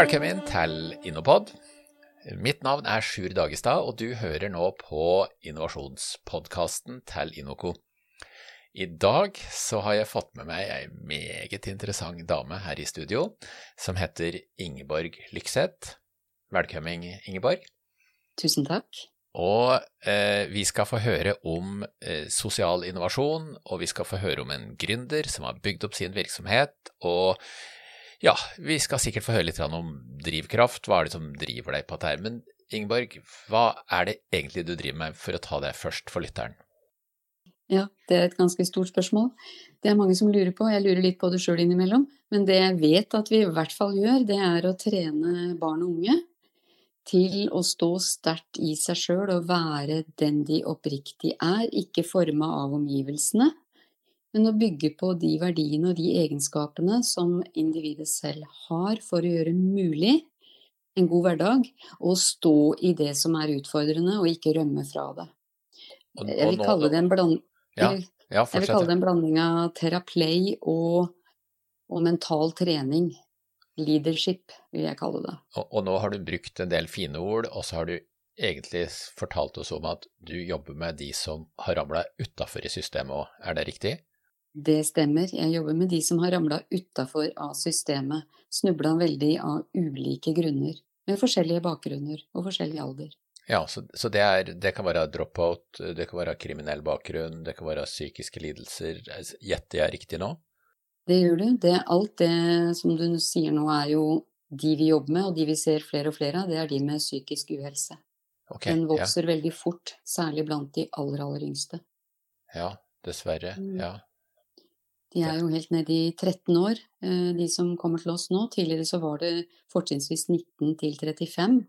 Velkommen til Innopod. Mitt navn er Sjur Dagestad, og du hører nå på innovasjonspodkasten til Innoco. I dag så har jeg fått med meg ei meget interessant dame her i studio, som heter Ingeborg Lykseth. Velkommen, Ingeborg. Tusen takk. Og eh, vi skal få høre om eh, sosial innovasjon, og vi skal få høre om en gründer som har bygd opp sin virksomhet. Og ja, vi skal sikkert få høre litt om drivkraft. Hva er det som driver deg på dette? Men Ingeborg, hva er det egentlig du driver med, for å ta det først for lytteren? Ja, det er et ganske stort spørsmål. Det er mange som lurer på, jeg lurer litt på det sjøl innimellom. Men det jeg vet at vi i hvert fall gjør, det er å trene barn og unge til å stå sterkt i seg sjøl og være den de oppriktig er, ikke forma av omgivelsene, men å bygge på de verdiene og de egenskapene som individet selv har for å gjøre mulig en god hverdag, og stå i det som er utfordrende, og ikke rømme fra det. Jeg vil kalle det en, bland... ja, ja, jeg vil kalle det en blanding av teraplay og, og mental trening. Leadership, vil jeg kalle det. Og, og, nå har du brukt en del fine ord, og så har du egentlig fortalt oss om at du jobber med de som har ramla utafor i systemet òg, er det riktig? Det stemmer, jeg jobber med de som har ramla utafor av systemet, snubla veldig av ulike grunner, med forskjellige bakgrunner og forskjellig alder. Ja, så, så det, er, det, kan være dropout, det kan være kriminell bakgrunn, det kan være psykiske lidelser. Gjetter jeg riktig nå? Det gjør du. Det, alt det som du sier nå, er jo de vi jobber med, og de vi ser flere og flere av, det er de med psykisk uhelse. Okay, Den vokser ja. veldig fort, særlig blant de aller, aller yngste. Ja, dessverre. Mm. Ja. De er jo helt nede i 13 år, eh, de som kommer til oss nå. Tidligere så var det fortrinnsvis 19 til 35,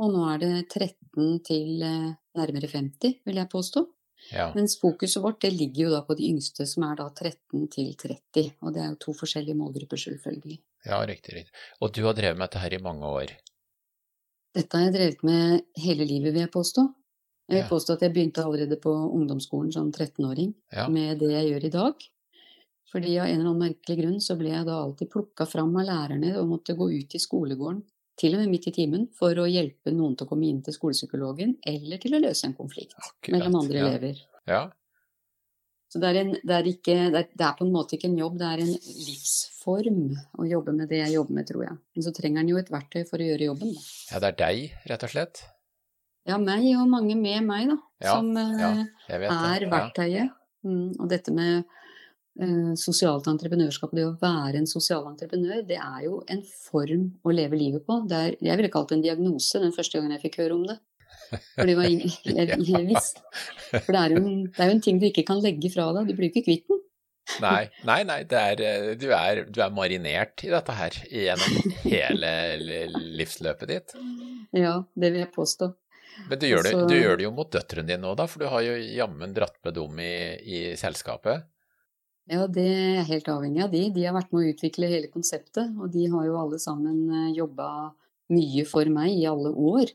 og nå er det 13 til eh, nærmere 50, vil jeg påstå. Ja. Mens fokuset vårt det ligger jo da på de yngste, som er da 13 til 30. Og det er jo to forskjellige målgrupper, selvfølgelig. Ja, riktig. riktig. Og du har drevet med dette her i mange år? Dette har jeg drevet med hele livet, vil jeg påstå. Jeg vil påstå at jeg begynte allerede på ungdomsskolen som 13-åring ja. med det jeg gjør i dag. Fordi av en eller annen merkelig grunn så ble jeg da alltid plukka fram av lærerne og måtte gå ut i skolegården til og med midt i timen, for å hjelpe noen til å komme inn til skolepsykologen, eller til å løse en konflikt Akkurat, mellom andre ja. elever. Ja. Så det er, en, det, er ikke, det, er, det er, på en måte ikke en jobb, det er en livsform å jobbe med det jeg jobber med, tror jeg. Men så trenger en jo et verktøy for å gjøre jobben. Da. Ja, det er deg, rett og slett? Ja, meg og mange med meg, da. Ja, som ja, eh, er verktøyet. Mm, og dette med sosialt entreprenørskap, det å være en sosial entreprenør, det er jo en form å leve livet på. Er, jeg ville kalt det en diagnose den første gangen jeg fikk høre om det. For det, ingen, jeg, jeg visste. For det er, jo en, det jo en ting du ikke kan legge fra deg. Du blir jo ikke kvitt den. Nei, nei, nei er, eh, du, er, du, er, marinert i dette her gjennom hele livsløpet ditt. Ja, det vil jeg påstå. Men du gjør, det, du gjør det jo mot døtrene dine nå, da, for du har jo jammen dratt med dem i, i selskapet. Ja, det er helt avhengig av de. De har vært med å utvikle hele konseptet, og de har jo alle sammen eh, jobba mye for meg i alle år.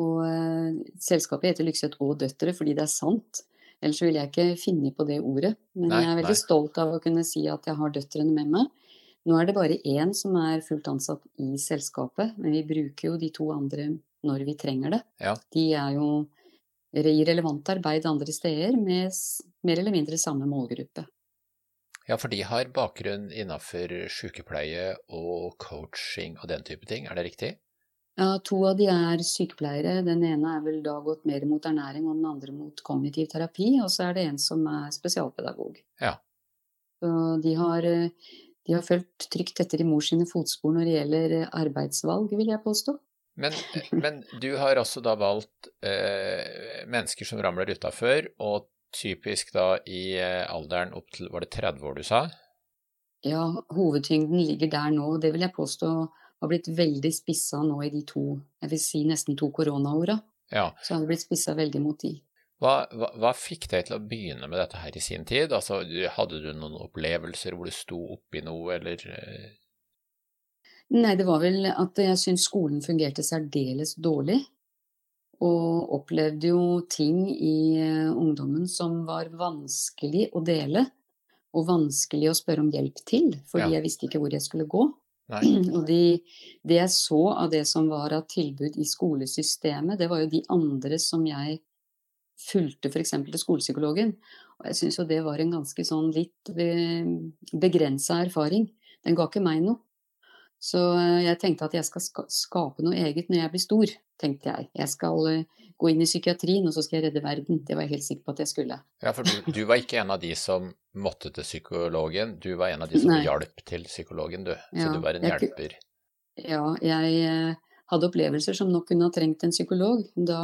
Og eh, selskapet heter Lykseth og døtre fordi det er sant. Ellers ville jeg ikke finne på det ordet. Men nei, jeg er veldig nei. stolt av å kunne si at jeg har døtrene med meg. Nå er det bare én som er fullt ansatt i selskapet, men vi bruker jo de to andre når vi trenger det. Ja. De er jo i relevant arbeid andre steder med mer eller mindre samme målgruppe. Ja, for de har bakgrunn innenfor sykepleie og coaching og den type ting, er det riktig? Ja, to av de er sykepleiere. Den ene er vel da gått mer mot ernæring, og den andre mot kognitiv terapi. Og så er det en som er spesialpedagog. Ja. Så de har, de har fulgt trygt etter i mors sine fotspor når det gjelder arbeidsvalg, vil jeg påstå. Men, men du har også da valgt eh, mennesker som ramler utafor, og typisk da i eh, alderen opp til Var det 30 år du sa? Ja, hovedtyngden ligger der nå. Det vil jeg påstå har blitt veldig spissa nå i de to, jeg vil si nesten to koronaåra. Ja. Så har det blitt spissa veldig mot de. Hva, hva, hva, fikk deg til å begynne med dette her i sin tid? Altså, hadde du noen opplevelser hvor du sto oppi noe, eller eh? Nei, det var vel at jeg syntes skolen fungerte særdeles dårlig. Og opplevde jo ting i eh, ungdommen som var vanskelig å dele. Og vanskelig å spørre om hjelp til, fordi ja. jeg visste ikke hvor jeg skulle gå. Nei. Og de, det jeg så av det som var av tilbud i skolesystemet, det var jo de andre som jeg fulgte f.eks. til skolepsykologen. Og jeg syns jo det var en ganske sånn litt begrensa erfaring. Den ga ikke meg noe. Så eh, jeg tenkte at jeg skal skape noe eget når jeg blir stor, tenkte jeg. Jeg skal eh, gå inn i psykiatrien, og så skal jeg redde verden. Det var jeg helt sikker på at jeg skulle. Ja, for du, du var ikke en av de som måtte til psykologen, du var en av de som Nei. hjalp til psykologen, du. Så ja, du var en hjelper. Ja, jeg eh, hadde opplevelser som nok kunne ha trengt en psykolog. Da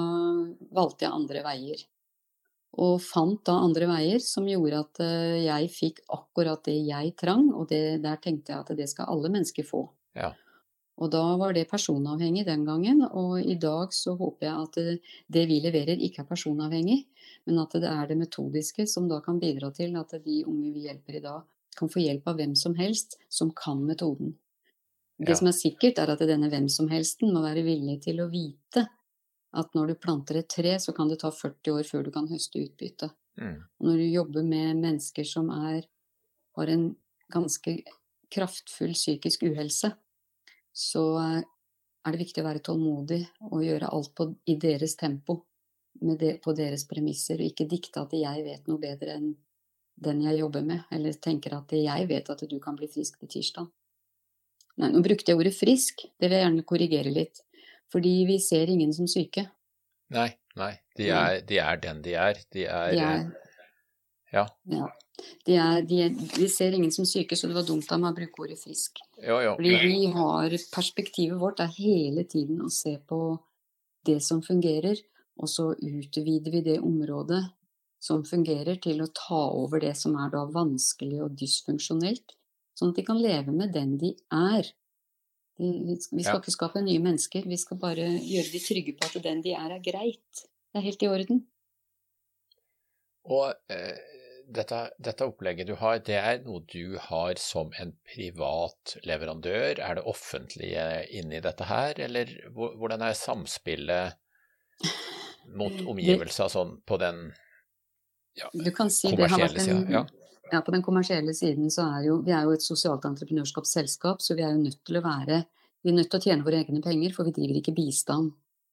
valgte jeg andre veier. Og fant da andre veier som gjorde at jeg fikk akkurat det jeg trang, og det, der tenkte jeg at det skal alle mennesker få. Ja. Og da var det personavhengig den gangen, og i dag så håper jeg at det vi leverer ikke er personavhengig, men at det er det metodiske som da kan bidra til at de unge vi hjelper i dag, kan få hjelp av hvem som helst som kan metoden. Det ja. som er sikkert, er at denne hvem som helsten må være villig til å vite at når du planter et tre, så kan det ta 40 år før du kan høste utbytte. Mm. Og når du jobber med mennesker som er, har en ganske kraftfull psykisk uhelse, så eh, er det viktig å være tålmodig og gjøre alt på, i deres tempo, de, på deres premisser, og ikke dikte at jeg vet noe bedre enn den jeg jobber med, eller tenker at jeg vet at du kan bli frisk til tirsdag. Nei, nå brukte jeg ordet frisk, det vil jeg gjerne korrigere litt, fordi vi ser ingen som syke. Nei, nei, de er, de er den de er. De er, de er ja. ja. De, er, de, er, de, ser ingen som syke, så det var dumt av meg å bruke ordet frisk. Jo, jo. Fordi vi har Perspektivet vårt er hele tiden å se på det som fungerer, og så utvider vi det området som fungerer, til å ta over det som er da vanskelig og dysfunksjonelt. Sånn at de kan leve med den de er. Vi skal ja. ikke skape nye mennesker, vi skal bare gjøre de trygge på at den de er, er greit. Det er helt i orden. Og eh, dette, dette, opplegget du har, det er noe du har som en privat leverandør? Er det offentlige inni dette her, eller hvordan er samspillet mot omgivelser sånn på den ja, si kommersielle sida? Ja. ja. på den kommersielle siden så er jo vi er jo et sosialt entreprenørskapsselskap, så vi er jo nødt til å være vi er nødt til å tjene våre egne penger, for vi driver ikke bistand.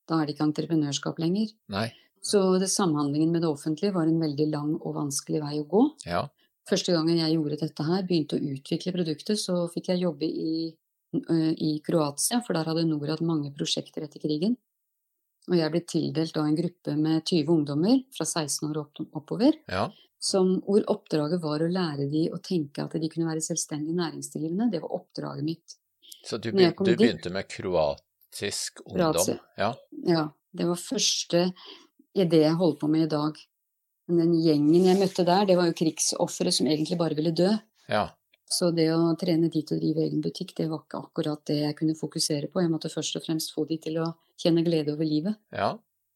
Da er det ikke entreprenørskap lenger. Nei. Så det, samhandlingen med det offentlige var en veldig lang og vanskelig vei å gå. Ja. Første gangen jeg gjorde dette her, begynte å utvikle produktet, så fikk jeg jobbe i, i Kroatia, for der hadde Norad mange prosjekter etter krigen. Og jeg ble tildelt av en gruppe med 20 ungdommer fra 16 år opp, oppover, ja. som, hvor oppdraget var å lære de å tenke at de kunne være selvstendig næringsdrivende. Det var oppdraget mitt. Så du begynte, du begynte med kroatisk ungdom? Kroatia. Ja. ja. Det var første i det jeg holder på med i dag. Men den gjengen jeg møtte der, det var jo krigsofre som egentlig bare ville dø. Ja. Så det å trene de til å drive egen butikk, det var ikke akkurat det jeg kunne fokusere på. Jeg måtte først og fremst få de til å kjenne glede over livet. Ja.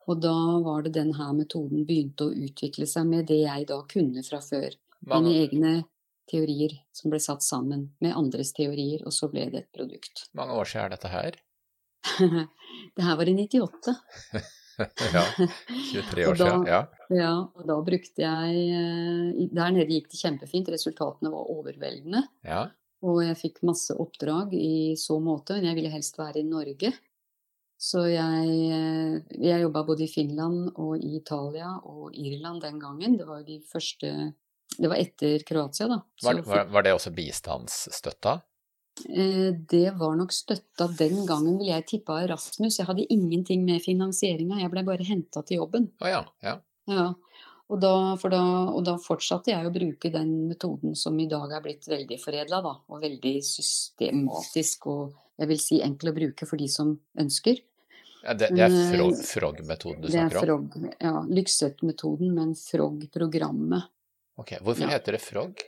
Og da var det denne metoden begynte å utvikle seg med det jeg da kunne fra før. Mine egne teorier som ble satt sammen med andres teorier, og så ble det et produkt. mange år siden er dette her? det her var i 98. ja, 23 år siden. Ja. ja, og da brukte jeg eh, Der nede gikk det kjempefint. Resultatene var overveldende. Ja. Og jeg fikk masse oppdrag i så måte. Men jeg ville helst være i Norge. Så jeg, eh, jeg jobba både i Finland og i Italia og Irland den gangen. Det var de første Det var etter Kroatia, da. Var, var, var det også bistandsstøtta? Eh, det var nok støtta den gangen, vil jeg tippe, av Erasmus. Jeg hadde ingenting med finansieringa, jeg blei bare henta til jobben. Oh, ja, ja. ja. Og, da, da, og, da, fortsatte jeg å bruke den metoden som i dag er blitt veldig foredla, og veldig systematisk og jeg vil si enkel å bruke for de som ønsker. Ja, det, det, er Frog-metoden du snakker om? Det er Frog, ja. Lykseth-metoden, men Frog-programmet. Ok, Hvorfor heter det Frog?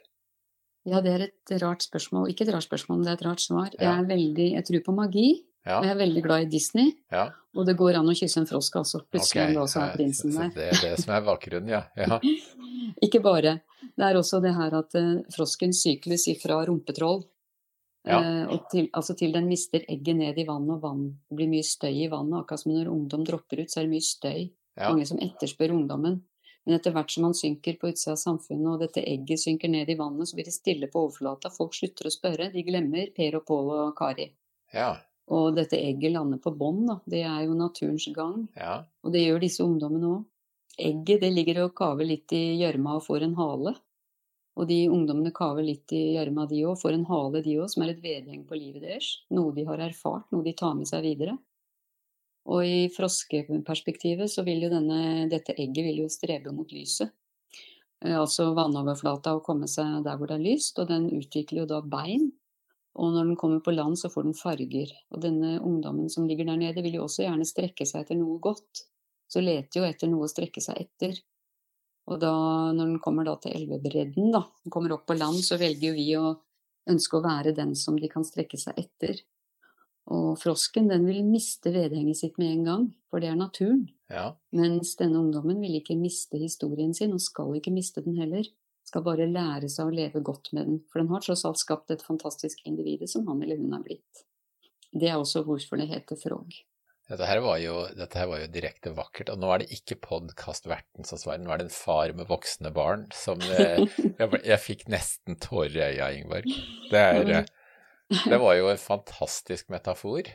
Ja, det er et rart spørsmål. Ikke et rart spørsmål, men det er et rart svar. Ja. Jeg, er veldig, jeg tror på magi, ja. og jeg er veldig glad i Disney. Ja. Og det går an å kysse en frosk altså. Plutselig okay. også er prinsen der. Det er det som er bakgrunnen, ja. Ikke bare. Det er også det her at uh, frosken sykles ifra rumpetroll uh, til, altså til den mister egget ned i vannet, og vann, det blir mye støy i vannet. Akkurat som når ungdom dropper ut, så er det mye støy. Mange som etterspør ungdommen. Men etter hvert som man synker på utsida av samfunnet, og dette egget synker ned i vannet, så blir det stille på overflata. Folk slutter å spørre. De glemmer Per og Pål og Kari. Ja. Og dette egget lander på bånn, da. Det er jo naturens gang. Ja. Og det gjør disse ungdommene òg. Egget det ligger og kaver litt i gjørma og får en hale. Og de ungdommene kaver litt i gjørma, de òg. Får en hale, de òg, som er et vedheng på livet deres. Noe de har erfart, noe de tar med seg videre. Og i froskeperspektivet så vil jo denne, dette egget vil jo strebe mot lyset. Eh, altså vannoverflata og komme seg der hvor det er lyst, og den utvikler jo da bein. Og når den kommer på land, så får den farger. Og denne ungdommen som ligger der nede, vil jo også gjerne strekke seg etter noe godt. Så leter jo etter noe å strekke seg etter. Og da, når den kommer da til elvebredden, da, den kommer opp på land, så velger jo vi å ønske å være den som de kan strekke seg etter. Og frosken den vil miste vedhenget sitt med en gang, for det er naturen. Ja. Mens denne ungdommen vil ikke miste historien sin, og skal ikke miste den heller. Skal bare lære seg å leve godt med den, for den har tross alt skapt et fantastisk individ som han eller hun er blitt. Det er også hvorfor det heter Frog. Dette her, var jo, her var jo direkte vakkert, og nå er det ikke podkastverten som svarer, nå er det en far med voksne barn som eh, jeg, jeg, fikk nesten tårer i øya, Ingeborg. Det er eh, det var jo en fantastisk metafor.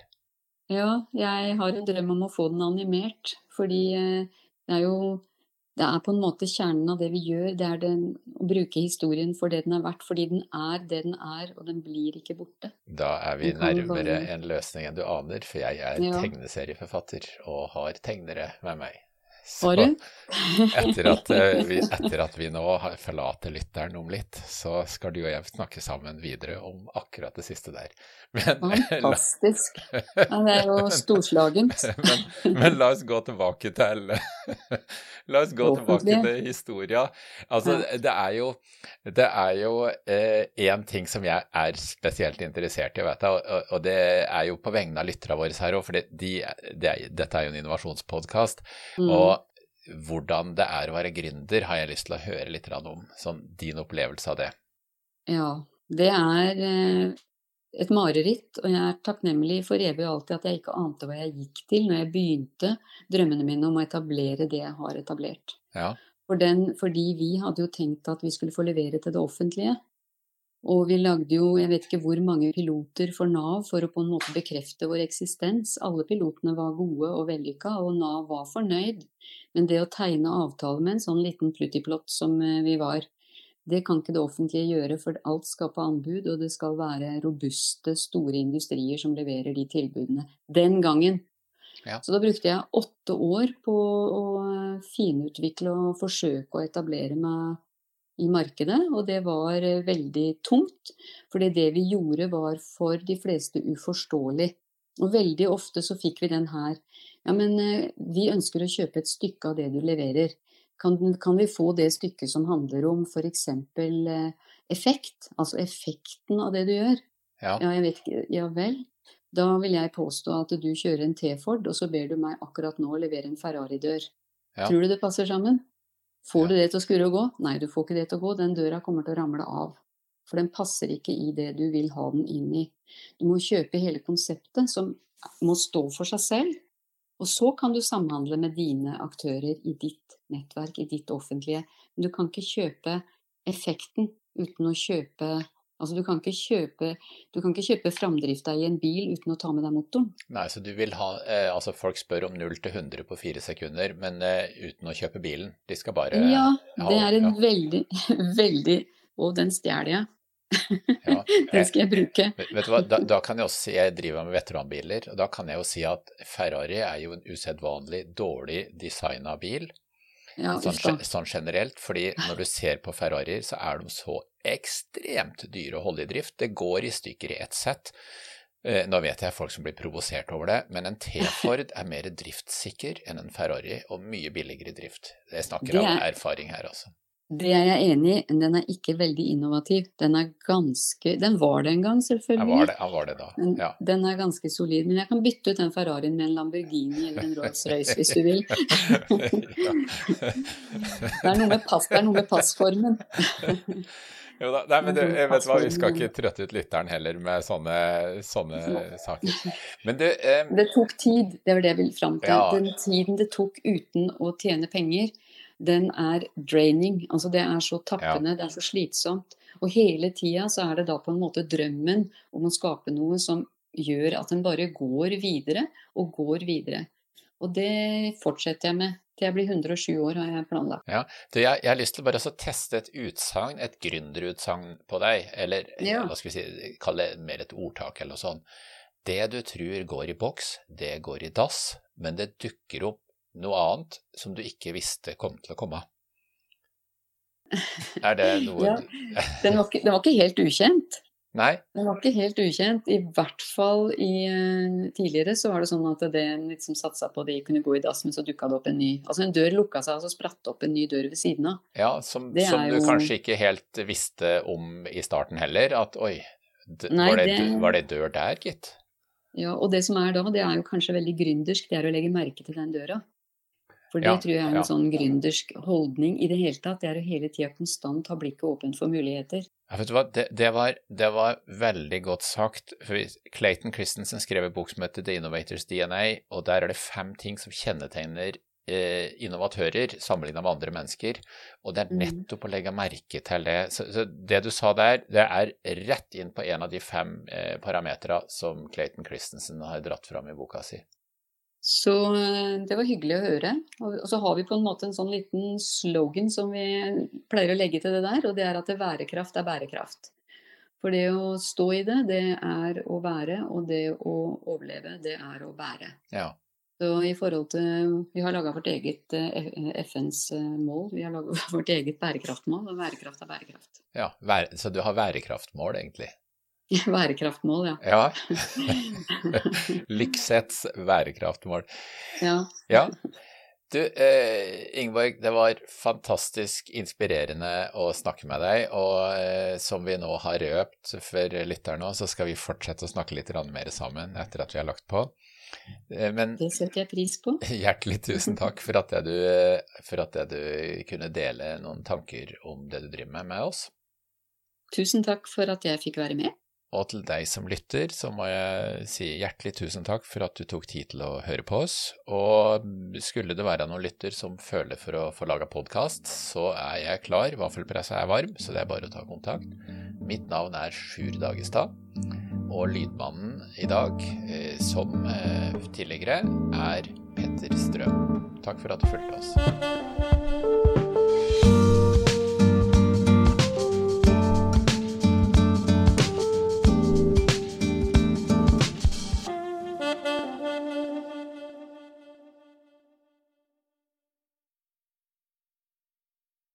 Ja, jeg har en drøm om å få den animert. Fordi eh, det er jo Det er på en måte kjernen av det vi gjør. Det er den, å bruke historien for det den er verdt. Fordi den er det den er, og den blir ikke borte. Da er vi nærmere en løsning enn du aner, for jeg er ja. tegneserieforfatter og har tegnere med meg. Så etter, at eh, vi, etter at vi nå forlater lytteren om litt, så skal du og jeg snakke sammen videre om akkurat det siste der. Men, Fantastisk. Ja, det er jo storslagent. Men, men, la oss gå tilbake til La oss gå tilbake til historia. Altså, det er jo det er jo én eh, ting som jeg er spesielt interessert i, vet jeg, og, og, det er jo på vegne av lytterne våre her òg, for de, de, dette er jo en innovasjonspodkast. Mm. Og hvordan det er å være gründer, har jeg lyst til å høre litt om. Sånn din opplevelse av det. Ja, det er eh, et mareritt, og jeg er takknemlig for evig og alltid at jeg ikke ante hva jeg gikk til når jeg begynte drømmene mine om å etablere det jeg har etablert. Ja. For den, fordi vi hadde jo tenkt at vi skulle få levere til det offentlige. Og vi lagde jo jeg vet ikke hvor mange piloter for Nav for å på en måte bekrefte vår eksistens. Alle pilotene var gode og vellykka, og Nav var fornøyd. Men det å tegne avtale med en sånn liten pluttiplott som eh, vi var, det kan ikke det offentlige gjøre, for alt skal på anbud, og det skal være robuste, store industrier som leverer de tilbudene. Den gangen. Ja. Så da brukte jeg åtte år på å finutvikle og forsøke å etablere meg i markedet, og det var veldig tungt. Fordi det vi gjorde var for de fleste uforståelig. Og veldig ofte så fikk vi den her Ja, men eh, vi ønsker å kjøpe et stykke av det du leverer. Kan, kan vi få det stykket som handler om f.eks. Eh, effekt? Altså effekten av det du gjør? Ja. ja, jeg vet ikke. Ja vel. Da vil jeg påstå at du kjører en T-Ford, og så ber du meg akkurat nå å levere en Ferrari-dør. Ja. Tror du det passer sammen? Får du det til å skurre og gå? Nei, du får ikke det til å gå. Den døra kommer til å ramle av. For den passer ikke i det du vil ha den inn i. Du må kjøpe hele konseptet, som må stå for seg selv. Og så kan du samhandle med dine aktører i ditt nettverk, i ditt offentlige. Men du kan ikke kjøpe effekten uten å kjøpe Altså du kan ikke kjøpe, du kan ikke kjøpe framdrifta i en bil uten å ta med deg motoren. Nei, så du vil ha eh, Altså folk spør om 0 til 100 på fire sekunder, men eh, uten å kjøpe bilen. De skal bare Ja, det er en ja. veldig, veldig Og den stjeler jeg. Ja, den skal jeg bruke. Vet, vet du hva, da, da, kan jeg også si Jeg driver med veteranbiler, og da kan jeg jo si at Ferrari er jo en usedvanlig dårlig designa bil. Ja, sånn, sånn, generelt, fordi når du ser på Ferrarier, så er de så ekstremt dyre å holde i drift. Det går i stykker i ett sett. Eh, nå vet jeg folk som blir provosert over det, men en T-Ford er mer driftssikker enn en Ferrari, og mye billigere i drift. Jeg snakker av erfaring her, altså. Det er jeg enig i, den er ikke veldig innovativ. Den er ganske Den var det en gang, selvfølgelig. Han var det, var det da, ja. Den er ganske solid. Men jeg kan bytte ut den Ferrarien med en Lamborghini eller en Rolls-Royce hvis du vil. det, er noe med pass, det er noe med passformen. Jo da, nei, men du, vet hva, vi skal ikke trøtte ut lytteren heller med sånne, sånne saker. Men du eh, Det tok tid, det var det jeg ville fram til. Ja. Den tiden det tok uten å tjene penger den er draining. Altså det er så tappende, ja. det er så slitsomt. Og hele tida så er det da på en måte drømmen om å skape noe som gjør at en bare går videre og går videre. Og det fortsetter jeg med til jeg blir 107 år, har jeg planlagt. Ja, du, jeg, jeg, har lyst til bare å teste et utsagn, et gründerutsagn på deg, eller ja. hva skal vi si, kalle det mer et ordtak eller noe sånt. Det du tror går i boks, det går i dass, men det dukker opp noe annet som du ikke visste kom til å komme. Er det noe ja, den var, ikke, den var ikke helt ukjent. Nei. Den var ikke helt ukjent. I hvert fall i, uh, tidligere så var det sånn at det en liksom satsa på de kunne gå i dass, men så dukka det opp en ny Altså en dør lukka seg, og så spratt det opp en ny dør ved siden av. Ja, som, som du jo... kanskje ikke helt visste om i starten heller. At oi, Nei, var, det, det... var det dør der, gitt? Ja, og det som er da, det er jo kanskje veldig gründersk, det er å legge merke til den døra. For det ja, tror jeg er en ja. sånn gründersk holdning i det hele tatt. Det er å hele tida konstant ha blikket åpent for muligheter. Ja, vet du hva, det, det, var, det, var, veldig godt sagt. For Clayton Christensen skrev en bok som heter The Innovators DNA, og der er det fem ting som kjennetegner eh, innovatører sammenlignet med andre mennesker. Og det er mm. nettopp å legge merke til det. Så, så, det du sa der, det er rett inn på en av de fem eh, parametera som Clayton Christensen har dratt fram i boka si. Så eh, det var hyggelig å høre. Og så har vi på en måte en sånn liten slogan som vi pleier å legge til det der, og det er at det bærekraft er bærekraft. For det å stå i det, det er å være, og det å overleve, det er å bære. Ja. Så i forhold til Vi har laga vårt eget eh, FNs eh, mål. Vi har laga vårt eget bærekraftmål, og bærekraft er bærekraft. Ja, Så du har bærekraftmål, egentlig? Bærekraftmål, ja. ja. Lyksets værekraftmål. Ja. ja. Du, eh, Ingeborg, det var fantastisk inspirerende å snakke med deg. Og eh, som vi nå har røpt for lytterne, så skal vi fortsette å snakke litt mer sammen etter at vi har lagt på. Eh, men Det setter jeg pris på. Hjertelig tusen takk for at, du, eh, for at du kunne dele noen tanker om det du driver med, med oss. Tusen takk for at jeg fikk være med. Og til deg som lytter, så må jeg si hjertelig tusen takk for at du tok tid til å høre på oss. Og skulle det være noen lytter som føler for å få laga podkast, så er jeg klar. Vaffelpressa er varm, så det er bare å ta kontakt. Mitt navn er Sjur Dagestad, og lydmannen i dag, eh, som eh, tidligere, er Petter Strøm. Takk for at du fulgte oss.